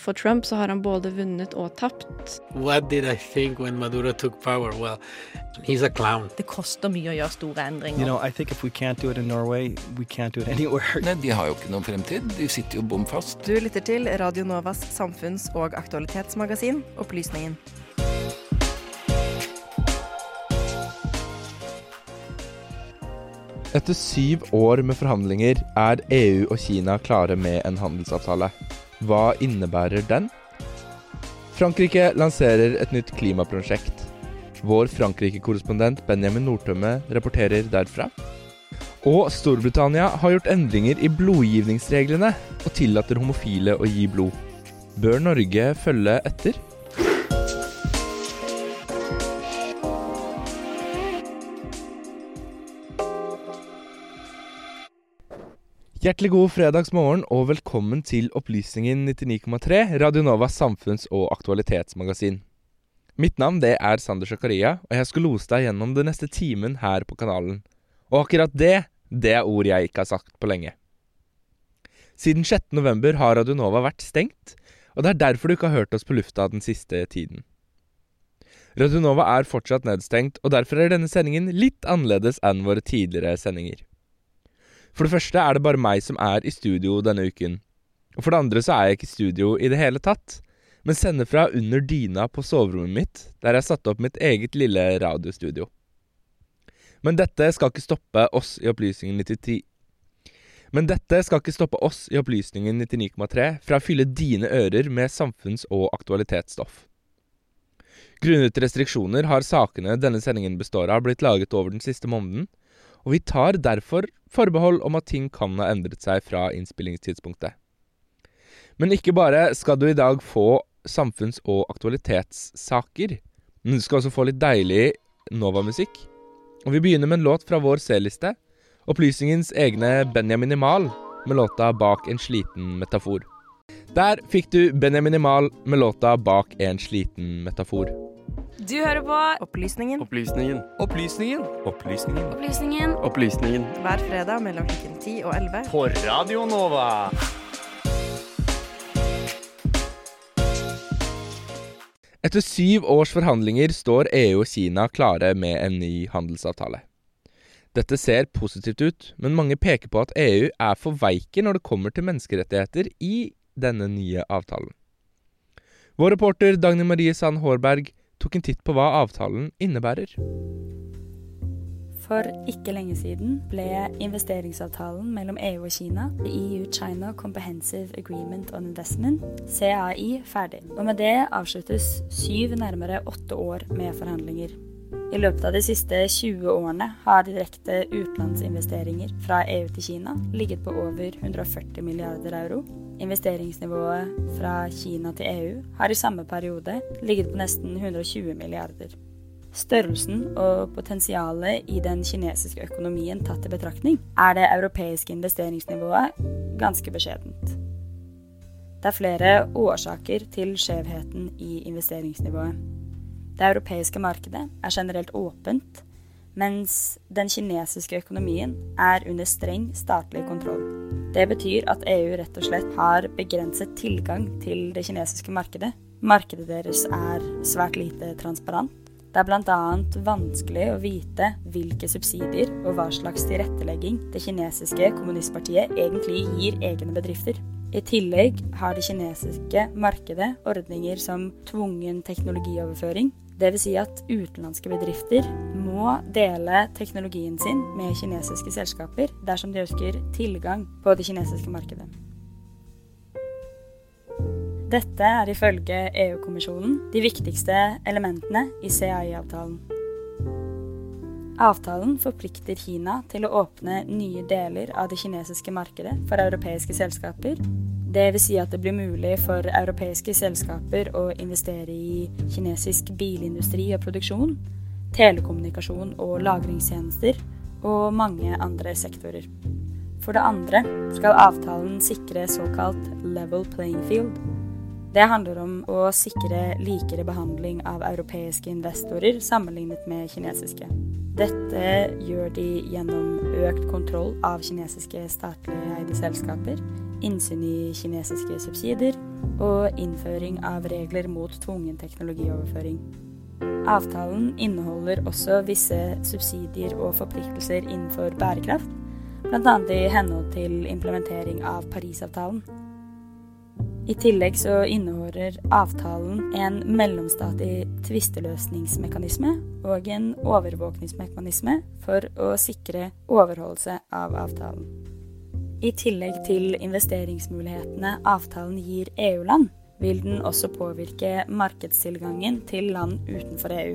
For Trump så har han både vunnet og tapt. What did I think when Maduro took power? Well, he's a clown. Det koster mye å gjøre store endringer. You know, I think if we can't do it in Norway, we can't do it anywhere. Nei, De har jo ikke noen fremtid. De sitter jo bom fast. Du lytter til Radio Novas samfunns- og aktualitetsmagasin Opplysningen. Etter syv år med forhandlinger er EU og Kina klare med en handelsavtale. Hva innebærer den? Frankrike lanserer et nytt klimaprosjekt. Vår Frankrike-korrespondent Benjamin Nordtømme rapporterer derfra. Og Storbritannia har gjort endringer i blodgivningsreglene og tillater homofile å gi blod. Bør Norge følge etter? Hjertelig god fredagsmorgen og velkommen til Opplysningen 99,3, Radio Novas samfunns- og aktualitetsmagasin. Mitt navn det er Sander Sjakaria, og jeg skal lose deg gjennom den neste timen her på kanalen. Og akkurat det, det er ord jeg ikke har sagt på lenge. Siden 6. november har Radio Nova vært stengt, og det er derfor du ikke har hørt oss på lufta den siste tiden. Radio Nova er fortsatt nedstengt, og derfor er denne sendingen litt annerledes enn våre tidligere sendinger. For det første er det bare meg som er i studio denne uken. Og for det andre så er jeg ikke i studio i det hele tatt, men sender fra under dyna på soverommet mitt, der jeg satte opp mitt eget lille radiostudio. Men dette skal ikke stoppe oss i Opplysningen 99 Men dette skal ikke stoppe oss i Opplysningen 99,3 fra å fylle dine ører med samfunns- og aktualitetsstoff. Grunnet restriksjoner har sakene denne sendingen består av, blitt laget over den siste måneden, og vi tar derfor forbehold om at ting kan ha endret seg fra innspillingstidspunktet. Men ikke bare skal du i dag få samfunns- og aktualitetssaker, men du skal også få litt deilig Nova-musikk. Og vi begynner med en låt fra vår C-liste, Opplysningens egne Benjamin Imal, med låta Bak en sliten metafor. Der fikk du Benjamin Imal med låta Bak en sliten metafor. Du hører på Opplysningen Opplysningen. Opplysningen. Opplysningen. Opplysningen. Opplysningen. hver fredag mellom klokken 10 og 11. På Radio Nova. Etter syv års forhandlinger står EU og Kina klare med en ny handelsavtale. Dette ser positivt ut, men mange peker på at EU er for veike når det kommer til menneskerettigheter i denne nye avtalen. Vår reporter Dagny Marie Sand Hårberg tok en titt på hva avtalen innebærer. For ikke lenge siden ble investeringsavtalen mellom EU og Kina, EU-China Comprehensive Agreement on Investment, CAI, ferdig. Og med det avsluttes syv nærmere åtte år med forhandlinger. I løpet av de siste 20 årene har direkte utenlandsinvesteringer fra EU til Kina ligget på over 140 milliarder euro. Investeringsnivået fra Kina til EU har i samme periode ligget på nesten 120 milliarder. Størrelsen og potensialet i den kinesiske økonomien tatt i betraktning, er det europeiske investeringsnivået ganske beskjedent. Det er flere årsaker til skjevheten i investeringsnivået. Det europeiske markedet er generelt åpent, mens den kinesiske økonomien er under streng statlig kontroll. Det betyr at EU rett og slett har begrenset tilgang til det kinesiske markedet. Markedet deres er svært lite transparent. Det er bl.a. vanskelig å vite hvilke subsidier og hva slags tilrettelegging det kinesiske kommunistpartiet egentlig gir egne bedrifter. I tillegg har det kinesiske markedet ordninger som tvungen teknologioverføring, dvs. Si at utenlandske bedrifter må dele teknologien sin med kinesiske selskaper dersom de ønsker tilgang på det kinesiske markedet. Dette er ifølge EU-kommisjonen de viktigste elementene i CAI-avtalen. Avtalen forplikter Kina til å åpne nye deler av det kinesiske markedet for europeiske selskaper. Det vil si at det blir mulig for europeiske selskaper å investere i kinesisk bilindustri og produksjon, telekommunikasjon og lagringstjenester og mange andre sektorer. For det andre skal avtalen sikre såkalt level playing field. Det handler om å sikre likere behandling av europeiske investorer sammenlignet med kinesiske. Dette gjør de gjennom økt kontroll av kinesiske statlig eide selskaper, innsyn i kinesiske subsidier og innføring av regler mot tvungen teknologioverføring. Avtalen inneholder også visse subsidier og forpliktelser innenfor bærekraft, bl.a. i henhold til implementering av Parisavtalen. I tillegg så inneholder avtalen en mellomstatlig tvisteløsningsmekanisme og en overvåkningsmekanisme for å sikre overholdelse av avtalen. I tillegg til investeringsmulighetene avtalen gir EU-land, vil den også påvirke markedstilgangen til land utenfor EU.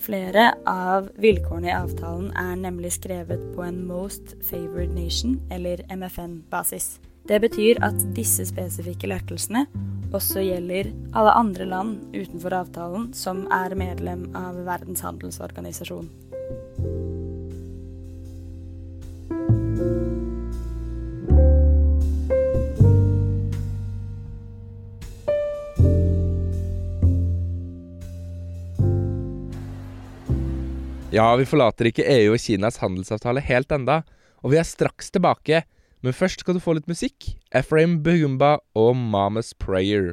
Flere av vilkårene i avtalen er nemlig skrevet på en Most Favored Nation, eller MFN-basis. Det betyr at disse spesifikke lettelsene også gjelder alle andre land utenfor avtalen som er medlem av Verdens handelsorganisasjon. Ja, vi forlater ikke EU og Kinas handelsavtale helt enda, og vi er straks tilbake. Men først skal du få litt musikk. Ephraim Bugumba og Mamas Prayer.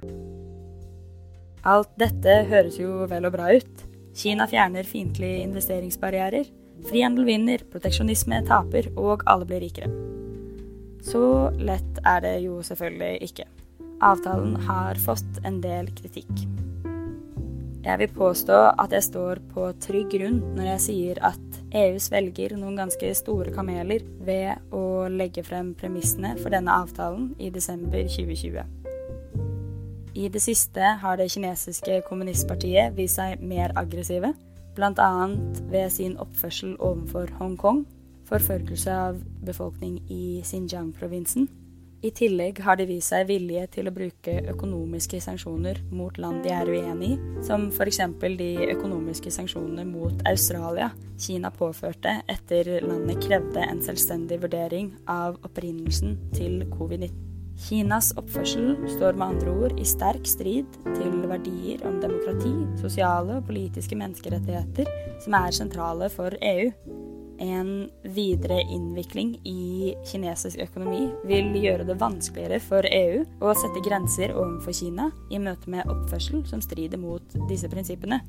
Alt dette høres jo vel og bra ut. Kina fjerner fiendtlige investeringsbarrierer. Frihandel vinner, proteksjonisme taper, og alle blir rikere. Så lett er det jo selvfølgelig ikke. Avtalen har fått en del kritikk. Jeg vil påstå at jeg står på trygg grunn når jeg sier at EU svelger noen ganske store kameler ved å legge frem premissene for denne avtalen i desember 2020. I det siste har det kinesiske kommunistpartiet vist seg mer aggressive, bl.a. ved sin oppførsel overfor Hongkong, forfølgelse av befolkning i Xinjiang-provinsen i tillegg har de vist seg villige til å bruke økonomiske sanksjoner mot land de er uenig i, som f.eks. de økonomiske sanksjonene mot Australia Kina påførte etter landet krevde en selvstendig vurdering av opprinnelsen til covid-19. Kinas oppførsel står med andre ord i sterk strid til verdier om demokrati, sosiale og politiske menneskerettigheter som er sentrale for EU en videre innvikling i kinesisk økonomi vil gjøre det vanskeligere for EU å sette grenser overfor Kina i møte med oppførsel som strider mot disse prinsippene.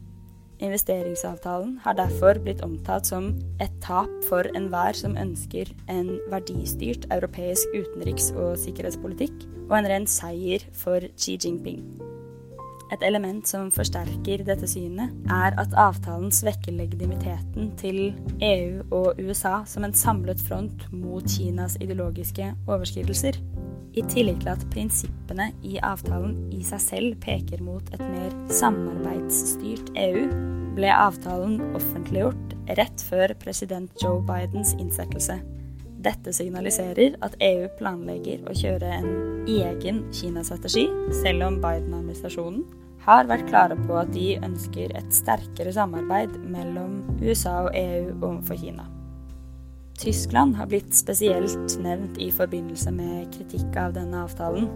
Investeringsavtalen har derfor blitt omtalt som et tap for enhver som ønsker en verdistyrt europeisk utenriks- og sikkerhetspolitikk, og en ren seier for Xi Jinping. Et element som forsterker dette synet, er at avtalen svekker legitimiteten til EU og USA som en samlet front mot Kinas ideologiske overskridelser. I tillegg til at prinsippene i avtalen i seg selv peker mot et mer samarbeidsstyrt EU, ble avtalen offentliggjort rett før president Joe Bidens innsettelse. Dette signaliserer at EU planlegger å kjøre en egen Kina-strategi, selv om Biden-administrasjonen har vært klare på at de ønsker et sterkere samarbeid mellom USA og EU overfor Kina. Tyskland har blitt spesielt nevnt i forbindelse med kritikk av denne avtalen.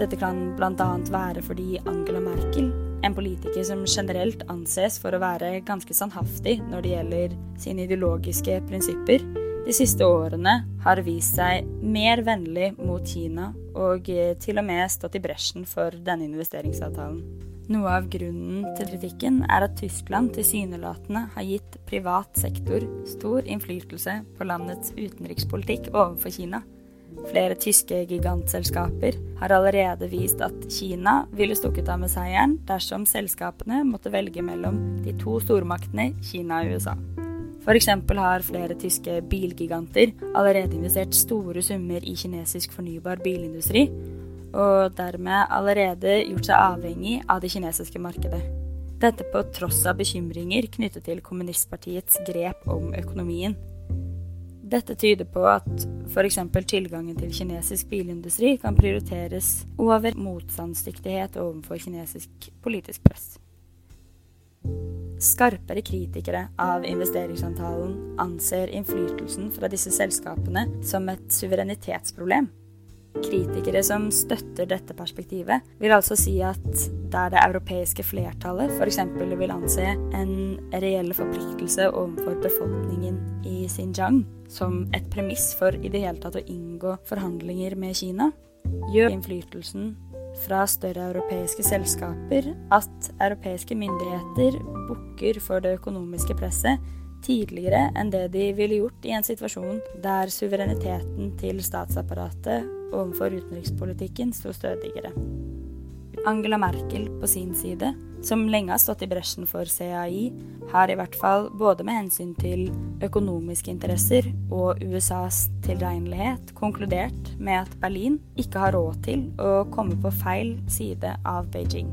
Dette kan bl.a. være fordi Angela Merkel, en politiker som generelt anses for å være ganske sannhaftig når det gjelder sine ideologiske prinsipper, de siste årene har vist seg mer vennlig mot Kina og eh, til og med stått i bresjen for denne investeringsavtalen. Noe av grunnen til kritikken er at Tyskland tilsynelatende har gitt privat sektor stor innflytelse på landets utenrikspolitikk overfor Kina. Flere tyske gigantselskaper har allerede vist at Kina ville stukket av med seieren dersom selskapene måtte velge mellom de to stormaktene Kina og USA. F.eks. har flere tyske bilgiganter allerede investert store summer i kinesisk fornybar bilindustri, og dermed allerede gjort seg avhengig av det kinesiske markedet. Dette på tross av bekymringer knyttet til kommunistpartiets grep om økonomien. Dette tyder på at f.eks. tilgangen til kinesisk bilindustri kan prioriteres over motstandsdyktighet overfor kinesisk politisk press. Skarpere kritikere av investeringsavtalen anser innflytelsen fra disse selskapene som et suverenitetsproblem. Kritikere som støtter dette perspektivet, vil altså si at der det europeiske flertallet f.eks. vil anse en reell forpliktelse overfor befolkningen i Xinjiang som et premiss for i det hele tatt å inngå forhandlinger med Kina, gjør innflytelsen fra større europeiske selskaper at europeiske myndigheter bukker for det økonomiske presset tidligere enn det de ville gjort i en situasjon der suvereniteten til statsapparatet overfor utenrikspolitikken sto stødigere. Angela Merkel på sin side, som lenge har stått i bresjen for CAI, har i hvert fall både med hensyn til økonomiske interesser og USAs tilregnelighet konkludert med at Berlin ikke har råd til å komme på feil side av Beijing.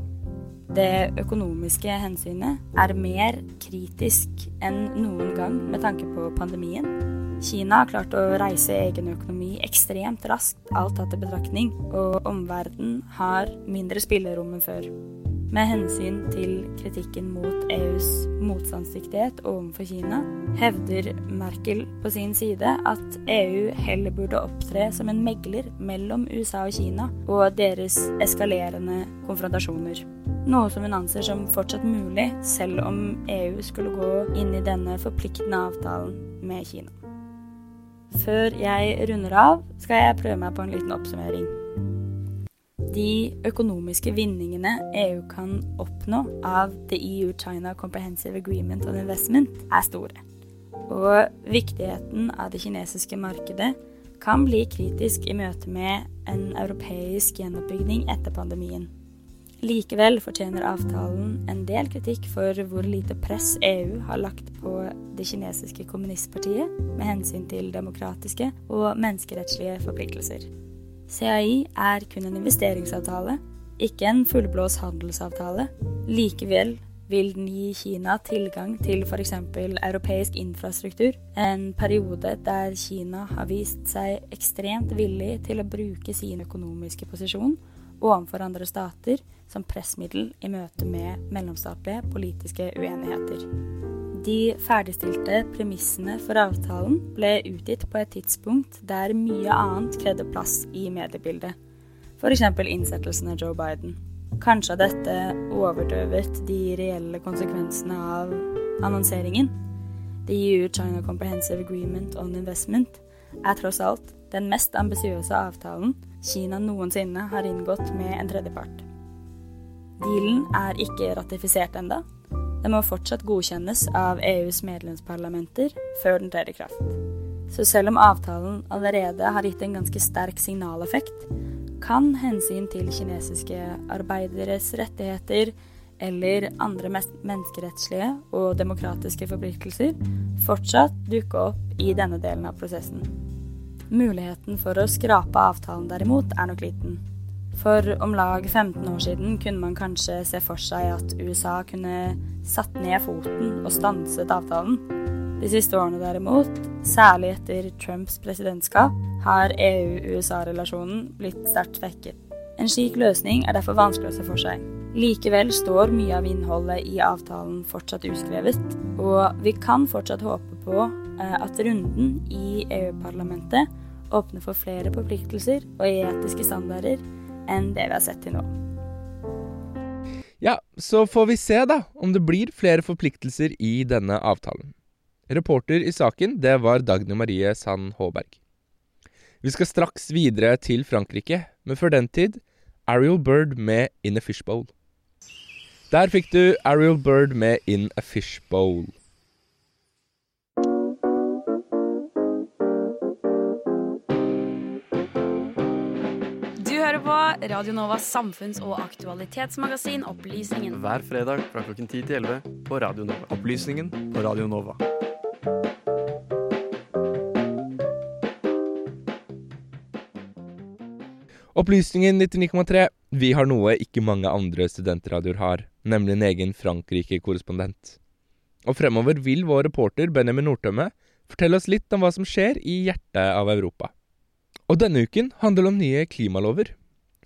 Det økonomiske hensynet er mer kritisk enn noen gang med tanke på pandemien Kina har klart å reise egen økonomi ekstremt raskt, alt tatt i betraktning, og omverdenen har mindre spillerom enn før. Med hensyn til kritikken mot EUs motstandsdyktighet overfor Kina, hevder Merkel på sin side at EU heller burde opptre som en megler mellom USA og Kina og deres eskalerende konfrontasjoner. Noe som hun anser som fortsatt mulig, selv om EU skulle gå inn i denne forpliktende avtalen med Kina. Før jeg runder av, skal jeg prøve meg på en liten oppsummering. De økonomiske vinningene EU kan oppnå av The EU-China Comprehensive Agreement on Investment, er store. Og viktigheten av det kinesiske markedet kan bli kritisk i møte med en europeisk gjenoppbygging etter pandemien. Likevel fortjener avtalen en del kritikk for hvor lite press EU har lagt på det kinesiske kommunistpartiet med hensyn til demokratiske og menneskerettslige forpliktelser. CAI er kun en investeringsavtale, ikke en fullblås handelsavtale. Likevel vil den gi Kina tilgang til f.eks. europeisk infrastruktur, en periode der Kina har vist seg ekstremt villig til å bruke sin økonomiske posisjon overfor andre stater som pressmiddel i møte med mellomstatlige politiske uenigheter. De ferdigstilte premissene for avtalen ble utgitt på et tidspunkt der mye annet krevde plass i mediebildet, f.eks. innsettelsen av Joe Biden. Kanskje dette overdøvet de reelle konsekvensene av annonseringen. The EU-China Comprehensive Agreement on Investment er tross alt den mest ambisiøse avtalen Kina noensinne har inngått med en tredjepart. Dealen er ikke ratifisert enda. Den må fortsatt godkjennes av EUs medlemsparlamenter før den trer i kraft. Så selv om avtalen allerede har gitt en ganske sterk signaleffekt, kan hensyn til kinesiske arbeideres rettigheter eller andre menneskerettslige og demokratiske forpliktelser fortsatt dukke opp i denne delen av prosessen. Muligheten for å skrape avtalen derimot er nok liten. For om lag 15 år siden kunne man kanskje se for seg at USA kunne satt ned foten og stanset avtalen. De siste årene derimot, særlig etter Trumps presidentskap, har EU-USA-relasjonen blitt sterkt svekket. En slik løsning er derfor vanskelig å se for seg. Likevel står mye av innholdet i avtalen fortsatt uskrevet, og vi kan fortsatt håpe på eh, at runden i EU-parlamentet åpner for flere forpliktelser og etiske standarder enn det vi har sett til nå. Ja, så får vi se da om det blir flere forpliktelser i denne avtalen. Reporter i saken, det var Dagny Marie Sand Håberg. Vi skal straks videre til Frankrike, men før den tid Ariel Bird med In a Fishbowl. Der fikk du Ariel Bird med In a Fishbowl. Radio Novas samfunns- og aktualitetsmagasin Opplysningen. Hver fredag fra klokken 10 til 11 på Radio Nova. Opplysningen på Radio Nova. Opplysningen 99,3. Vi har noe ikke mange andre studentradioer har, nemlig en egen Frankrike-korrespondent. Og fremover vil vår reporter Benjamin Nordtømme fortelle oss litt om hva som skjer i hjertet av Europa. Og denne uken handler det om nye klimalover.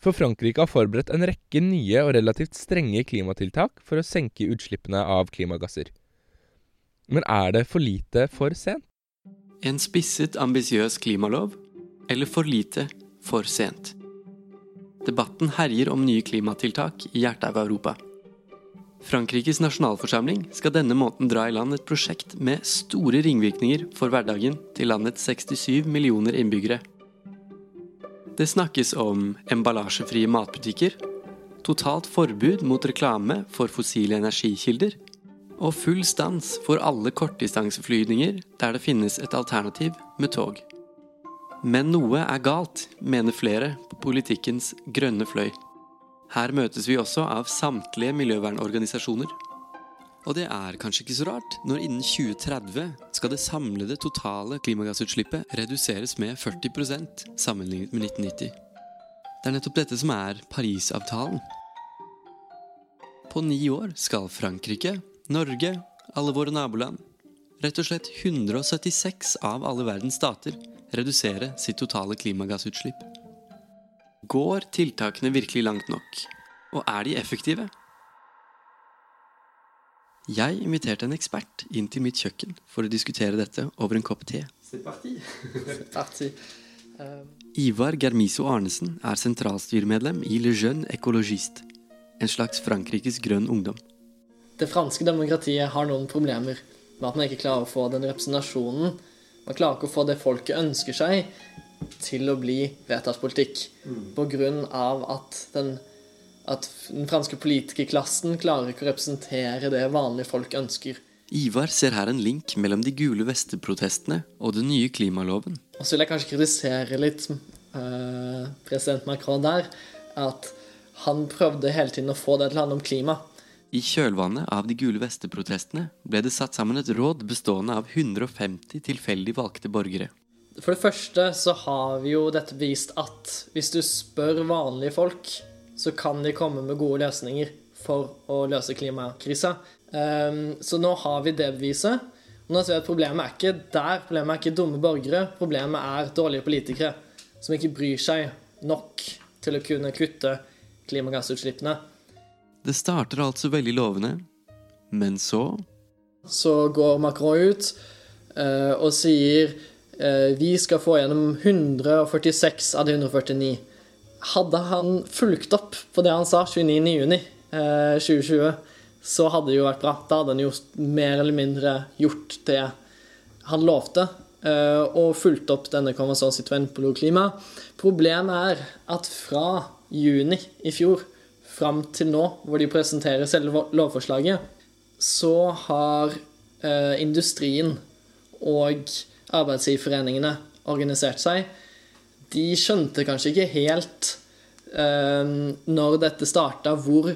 For Frankrike har forberedt en rekke nye og relativt strenge klimatiltak for å senke utslippene av klimagasser. Men er det for lite for sent? En spisset, ambisiøs klimalov, eller for lite for sent? Debatten herjer om nye klimatiltak i hjertet av Europa. Frankrikes nasjonalforsamling skal denne måneden dra i land et prosjekt med store ringvirkninger for hverdagen til landets 67 millioner innbyggere. Det snakkes om emballasjefrie matbutikker, totalt forbud mot reklame for fossile energikilder, og full stans for alle kortdistanseflyvninger der det finnes et alternativ med tog. Men noe er galt, mener flere på politikkens grønne fløy. Her møtes vi også av samtlige miljøvernorganisasjoner. Og det er kanskje ikke så rart, når innen 2030 skal det samlede totale klimagassutslippet reduseres med 40% sammenlignet med 1990. Det er nettopp dette som er Parisavtalen. På ni år skal Frankrike, Norge, alle våre naboland, rett og slett 176 av alle verdens stater, redusere sitt totale klimagassutslipp. Går tiltakene virkelig langt nok? Og er de effektive? Jeg inviterte en ekspert inn til mitt kjøkken for å diskutere dette over en kopp te. Ivar Germiso Arnesen er sentralstyremedlem i Le Jeune Ecologiste, en slags Frankrikes grønn ungdom. Det franske demokratiet har noen problemer med at man ikke klarer å få den representasjonen. Man klarer ikke å få det folket ønsker seg, til å bli vedtatt politikk. På grunn av at den, at den franske politikerklassen klarer ikke å representere det vanlige folk ønsker. Ivar ser her en link mellom de gule vester-protestene og den nye klimaloven. Og så vil jeg kanskje kritisere litt eh, president Macron der. At han prøvde hele tiden å få det til å handle om klima. I kjølvannet av de gule vester-protestene ble det satt sammen et råd bestående av 150 tilfeldig valgte borgere. For det første så har vi jo dette vist at hvis du spør vanlige folk, så kan de komme med gode løsninger for å løse klimakrisa. Um, så nå har vi det beviset. Nå ser vi at Problemet er ikke der. Problemet er ikke dumme borgere. Problemet er dårlige politikere som ikke bryr seg nok til å kunne kutte klimagassutslippene. Det starter altså veldig lovende, men så Så går Macron ut uh, og sier uh, vi skal få gjennom 146 av de 149. Hadde han fulgt opp på det han sa 29.6.2020, uh, så hadde det jo vært bra. Da hadde han jo mer eller mindre gjort det han lovte, uh, og fulgt opp denne konvensjonen Citoyen på klima. Problemet er at fra juni i fjor fram til nå, hvor de presenterer selve lovforslaget, så har eh, industrien og arbeidsgiverforeningene organisert seg. De skjønte kanskje ikke helt eh, når dette starta, hvor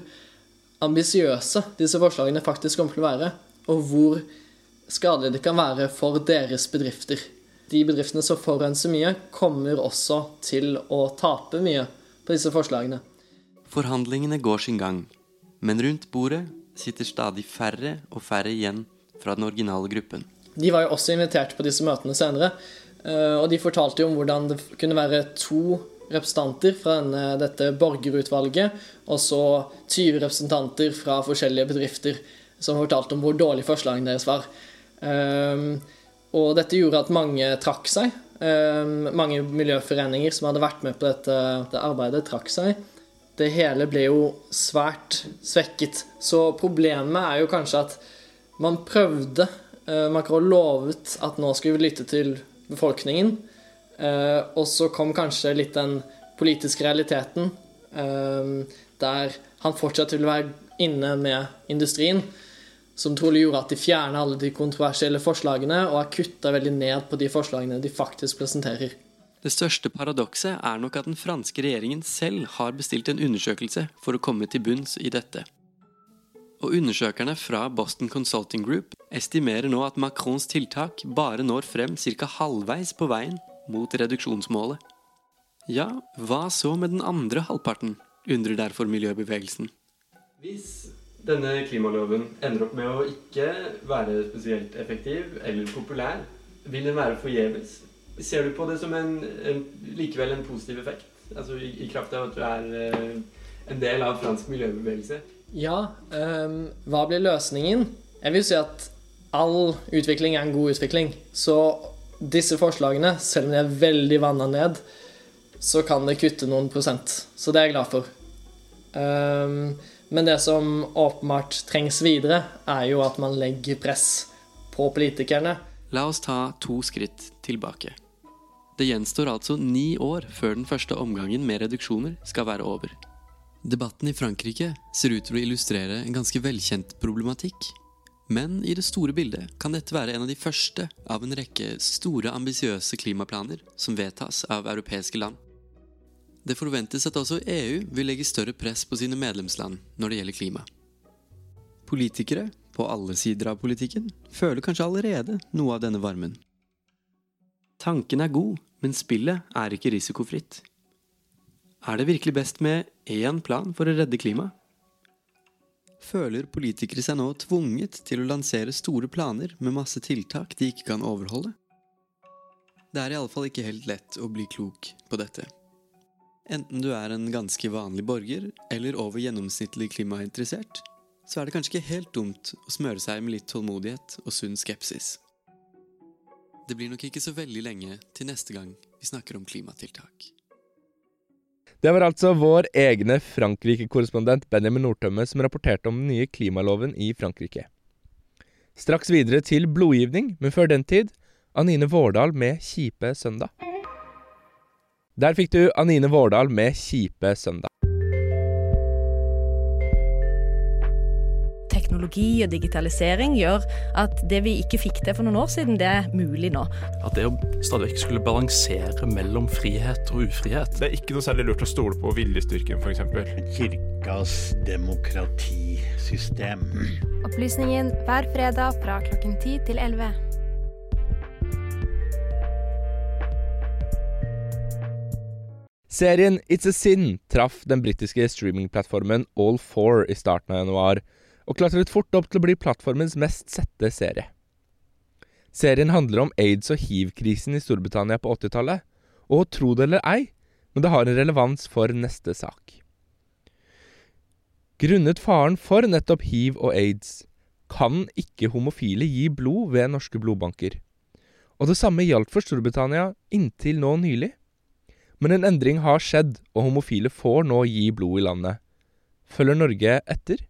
ambisiøse disse forslagene faktisk kommer til å være, og hvor skadelig det kan være for deres bedrifter. De bedriftene som forurenser mye, kommer også til å tape mye på disse forslagene. Forhandlingene går sin gang, men rundt bordet sitter stadig færre og færre igjen fra den originale gruppen. De var jo også invitert på disse møtene senere, og de fortalte jo om hvordan det kunne være to representanter fra denne, dette borgerutvalget, og så 20 representanter fra forskjellige bedrifter som fortalte om hvor dårlig forslagene deres var. Og dette gjorde at mange trakk seg. Mange miljøforeninger som hadde vært med på dette, dette arbeidet, trakk seg det hele ble jo svært svekket. Så problemet er jo kanskje at man prøvde Macron lovet at nå skulle vi lytte til befolkningen. Og så kom kanskje litt den politiske realiteten der han fortsatt ville være inne med industrien. Som trolig gjorde at de fjerna alle de kontroversielle forslagene og har kutta veldig ned på de forslagene de faktisk presenterer. Det største paradokset er nok at den franske regjeringen selv har bestilt en undersøkelse for å komme til bunns i dette. Og undersøkerne fra Boston Consulting Group estimerer nå at Macrons tiltak bare når frem ca. halvveis på veien mot reduksjonsmålet. Ja, hva så med den andre halvparten, undrer derfor miljøbevegelsen. Hvis denne klimaloven ender opp med å ikke være spesielt effektiv eller populær, vil den være forgjeves? Ser du på det som en, en, likevel en positiv effekt? Altså i, i kraft av at du er uh, en del av fransk miljøbevegelse? Ja. Um, hva blir løsningen? Jeg vil si at all utvikling er en god utvikling. Så disse forslagene, selv om de er veldig vanna ned, så kan det kutte noen prosent. Så det er jeg glad for. Um, men det som åpenbart trengs videre, er jo at man legger press på politikerne. La oss ta to skritt tilbake. Det gjenstår altså ni år før den første omgangen med reduksjoner skal være over. Debatten i Frankrike ser ut til å illustrere en ganske velkjent problematikk. Men i det store bildet kan dette være en av de første av en rekke store, ambisiøse klimaplaner som vedtas av europeiske land. Det forventes at også EU vil legge større press på sine medlemsland når det gjelder klima. Politikere, på alle sider av politikken, føler kanskje allerede noe av denne varmen. Tanken er god, men spillet er ikke risikofritt. Er det virkelig best med én plan for å redde klimaet? Føler politikere seg nå tvunget til å lansere store planer med masse tiltak de ikke kan overholde? Det er iallfall ikke helt lett å bli klok på dette. Enten du er en ganske vanlig borger eller over gjennomsnittlig klimainteressert, så er det kanskje ikke helt dumt å smøre seg med litt tålmodighet og sunn skepsis. Det blir nok ikke så veldig lenge til neste gang vi snakker om klimatiltak. Det var altså vår egne Frankrike-korrespondent Benjamin Nordtømme som rapporterte om den nye klimaloven i Frankrike. Straks videre til blodgivning, men før den tid Anine Vårdal med 'Kjipe søndag'. Der fikk du Anine Vårdal med 'Kjipe søndag'. Teknologi og digitalisering gjør at det vi ikke fikk til for noen år siden, det er mulig nå. At det å stadig vekk skulle balansere mellom frihet og ufrihet Det er ikke noe særlig lurt å stole på viljestyrken, f.eks. Kirkas demokratisystem. Opplysningen hver fredag fra klokken 10 til 11. Serien It's a Sin traff den britiske streamingplattformen All4 i starten av januar, og klatret fort opp til å bli plattformens mest sette serie. Serien handler om aids- og hiv-krisen i Storbritannia på 80-tallet, og tro det eller ei, men det har en relevans for neste sak. Grunnet faren for nettopp hiv og aids kan ikke homofile gi blod ved norske blodbanker. Og det samme gjaldt for Storbritannia inntil nå nylig. Men en endring har skjedd, og homofile får nå gi blod i landet. Følger Norge etter?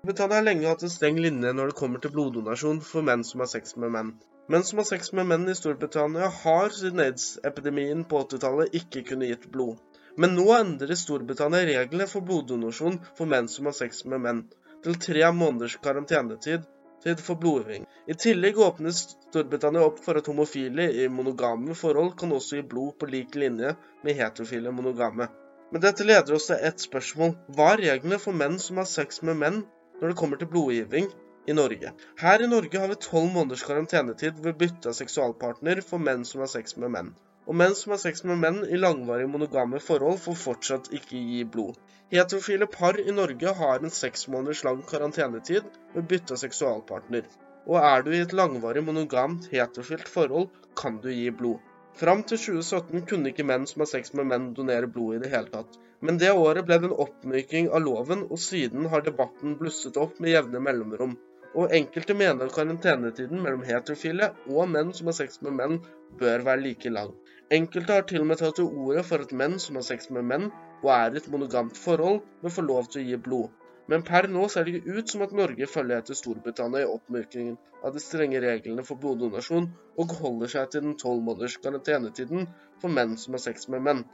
Storbritannia har lenge hatt en streng linje når det kommer til bloddonasjon for menn som har sex med menn. Menn som har sex med menn i Storbritannia har siden aids-epidemien på 80-tallet ikke kunnet gitt blod. Men nå endrer Storbritannia reglene for bloddonasjon for menn som har sex med menn, til tre måneders karantenetid tid for blodgivning. I tillegg åpnes Storbritannia opp for at homofile i monogame forhold kan også gi blod på lik linje med heterofile monogame. Men dette leder oss til ett spørsmål. Hva er reglene for menn som har sex med menn når det kommer til blodgivning i Norge? Her i Norge har vi tolv måneders karantenetid ved bytte av seksualpartner for menn som har sex med menn. Og menn som har sex med menn i langvarige monogame forhold, får fortsatt ikke gi blod. Heterofile par i Norge har en seks måneders lang karantenetid ved bytte av seksualpartner. Og er du i et langvarig monogamt heterofilt forhold, kan du gi blod. Fram til 2017 kunne ikke menn som har sex med menn donere blod i det hele tatt. Men det året ble det en oppmyking av loven, og siden har debatten blusset opp med jevne mellomrom. Og enkelte mener karantenetiden mellom heterofile og menn som har sex med menn, bør være like lang. Enkelte har til og med tatt til orde for at menn som har sex med menn, og er i et monogamt forhold, bør få lov til å gi blod. Men per nå ser det ikke ut som at Norge følger etter Storbritannia i oppmykningen av de strenge reglene for bloddonasjon, og holder seg til den tolv måneders karantenetiden for menn som har sex med menn.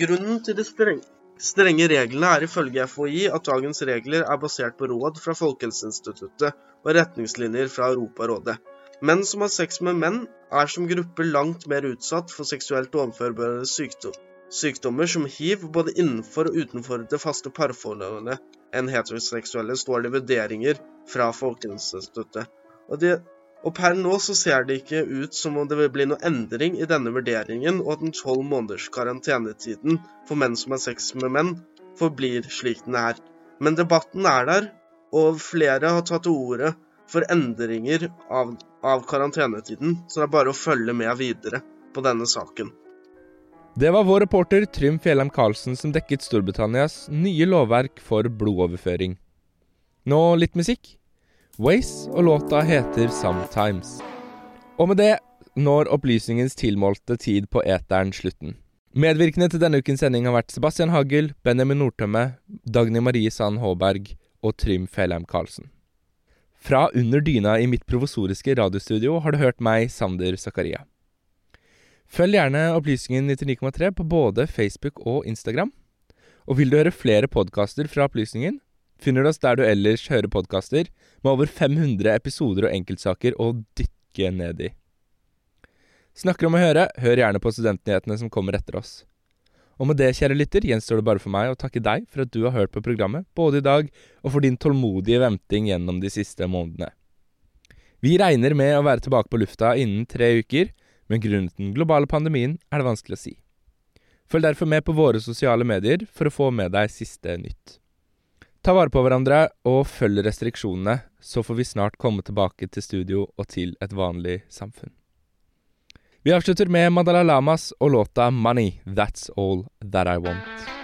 Grunnen til de strenge, strenge reglene er ifølge FHI at dagens regler er basert på råd fra Folkehelseinstituttet og retningslinjer fra Europarådet. Menn som har sex med menn, er som gruppe langt mer utsatt for seksuelt overførbare sykdom, sykdommer som hiv både innenfor og utenfor det faste parforholdet enn heteroseksuelle, står det vurderinger fra Folkehelseinstituttet. Og, og per nå så ser det ikke ut som om det vil bli noe endring i denne vurderingen, og at den tolv måneders karantenetiden for menn som har sex med menn, forblir slik den er. Men debatten er der, og flere har tatt til orde for endringer av, av karantenetiden, så det er bare å følge med videre på denne saken. Det var vår reporter Trym Fjellheim Karlsen som dekket Storbritannias nye lovverk for blodoverføring. Nå litt musikk. Waze og låta heter Sometimes. Og med det når opplysningens tilmålte tid på eteren slutten. Medvirkende til denne ukens sending har vært Sebastian Hagel, Benjamin Nordtømme, Dagny Marie Sand Håberg og Trym Fjellheim Karlsen. Fra under dyna i mitt provosoriske radiostudio har du hørt meg, Sander Zakaria. Følg gjerne Opplysningen 99,3 på både Facebook og Instagram. Og vil du høre flere podkaster fra Opplysningen, finner du oss der du ellers hører podkaster, med over 500 episoder og enkeltsaker å dykke ned i. Snakker om å høre, hør gjerne på studentnyhetene som kommer etter oss. Og med det, kjære lytter, gjenstår det bare for meg å takke deg for at du har hørt på programmet, både i dag og for din tålmodige venting gjennom de siste månedene. Vi regner med å være tilbake på lufta innen tre uker, men grunnet den globale pandemien er det vanskelig å si. Følg derfor med på våre sosiale medier for å få med deg siste nytt. Ta vare på hverandre og følg restriksjonene, så får vi snart komme tilbake til studio og til et vanlig samfunn. Vi avslutter med Madala Lamas og låta 'Money', That's All That I Want.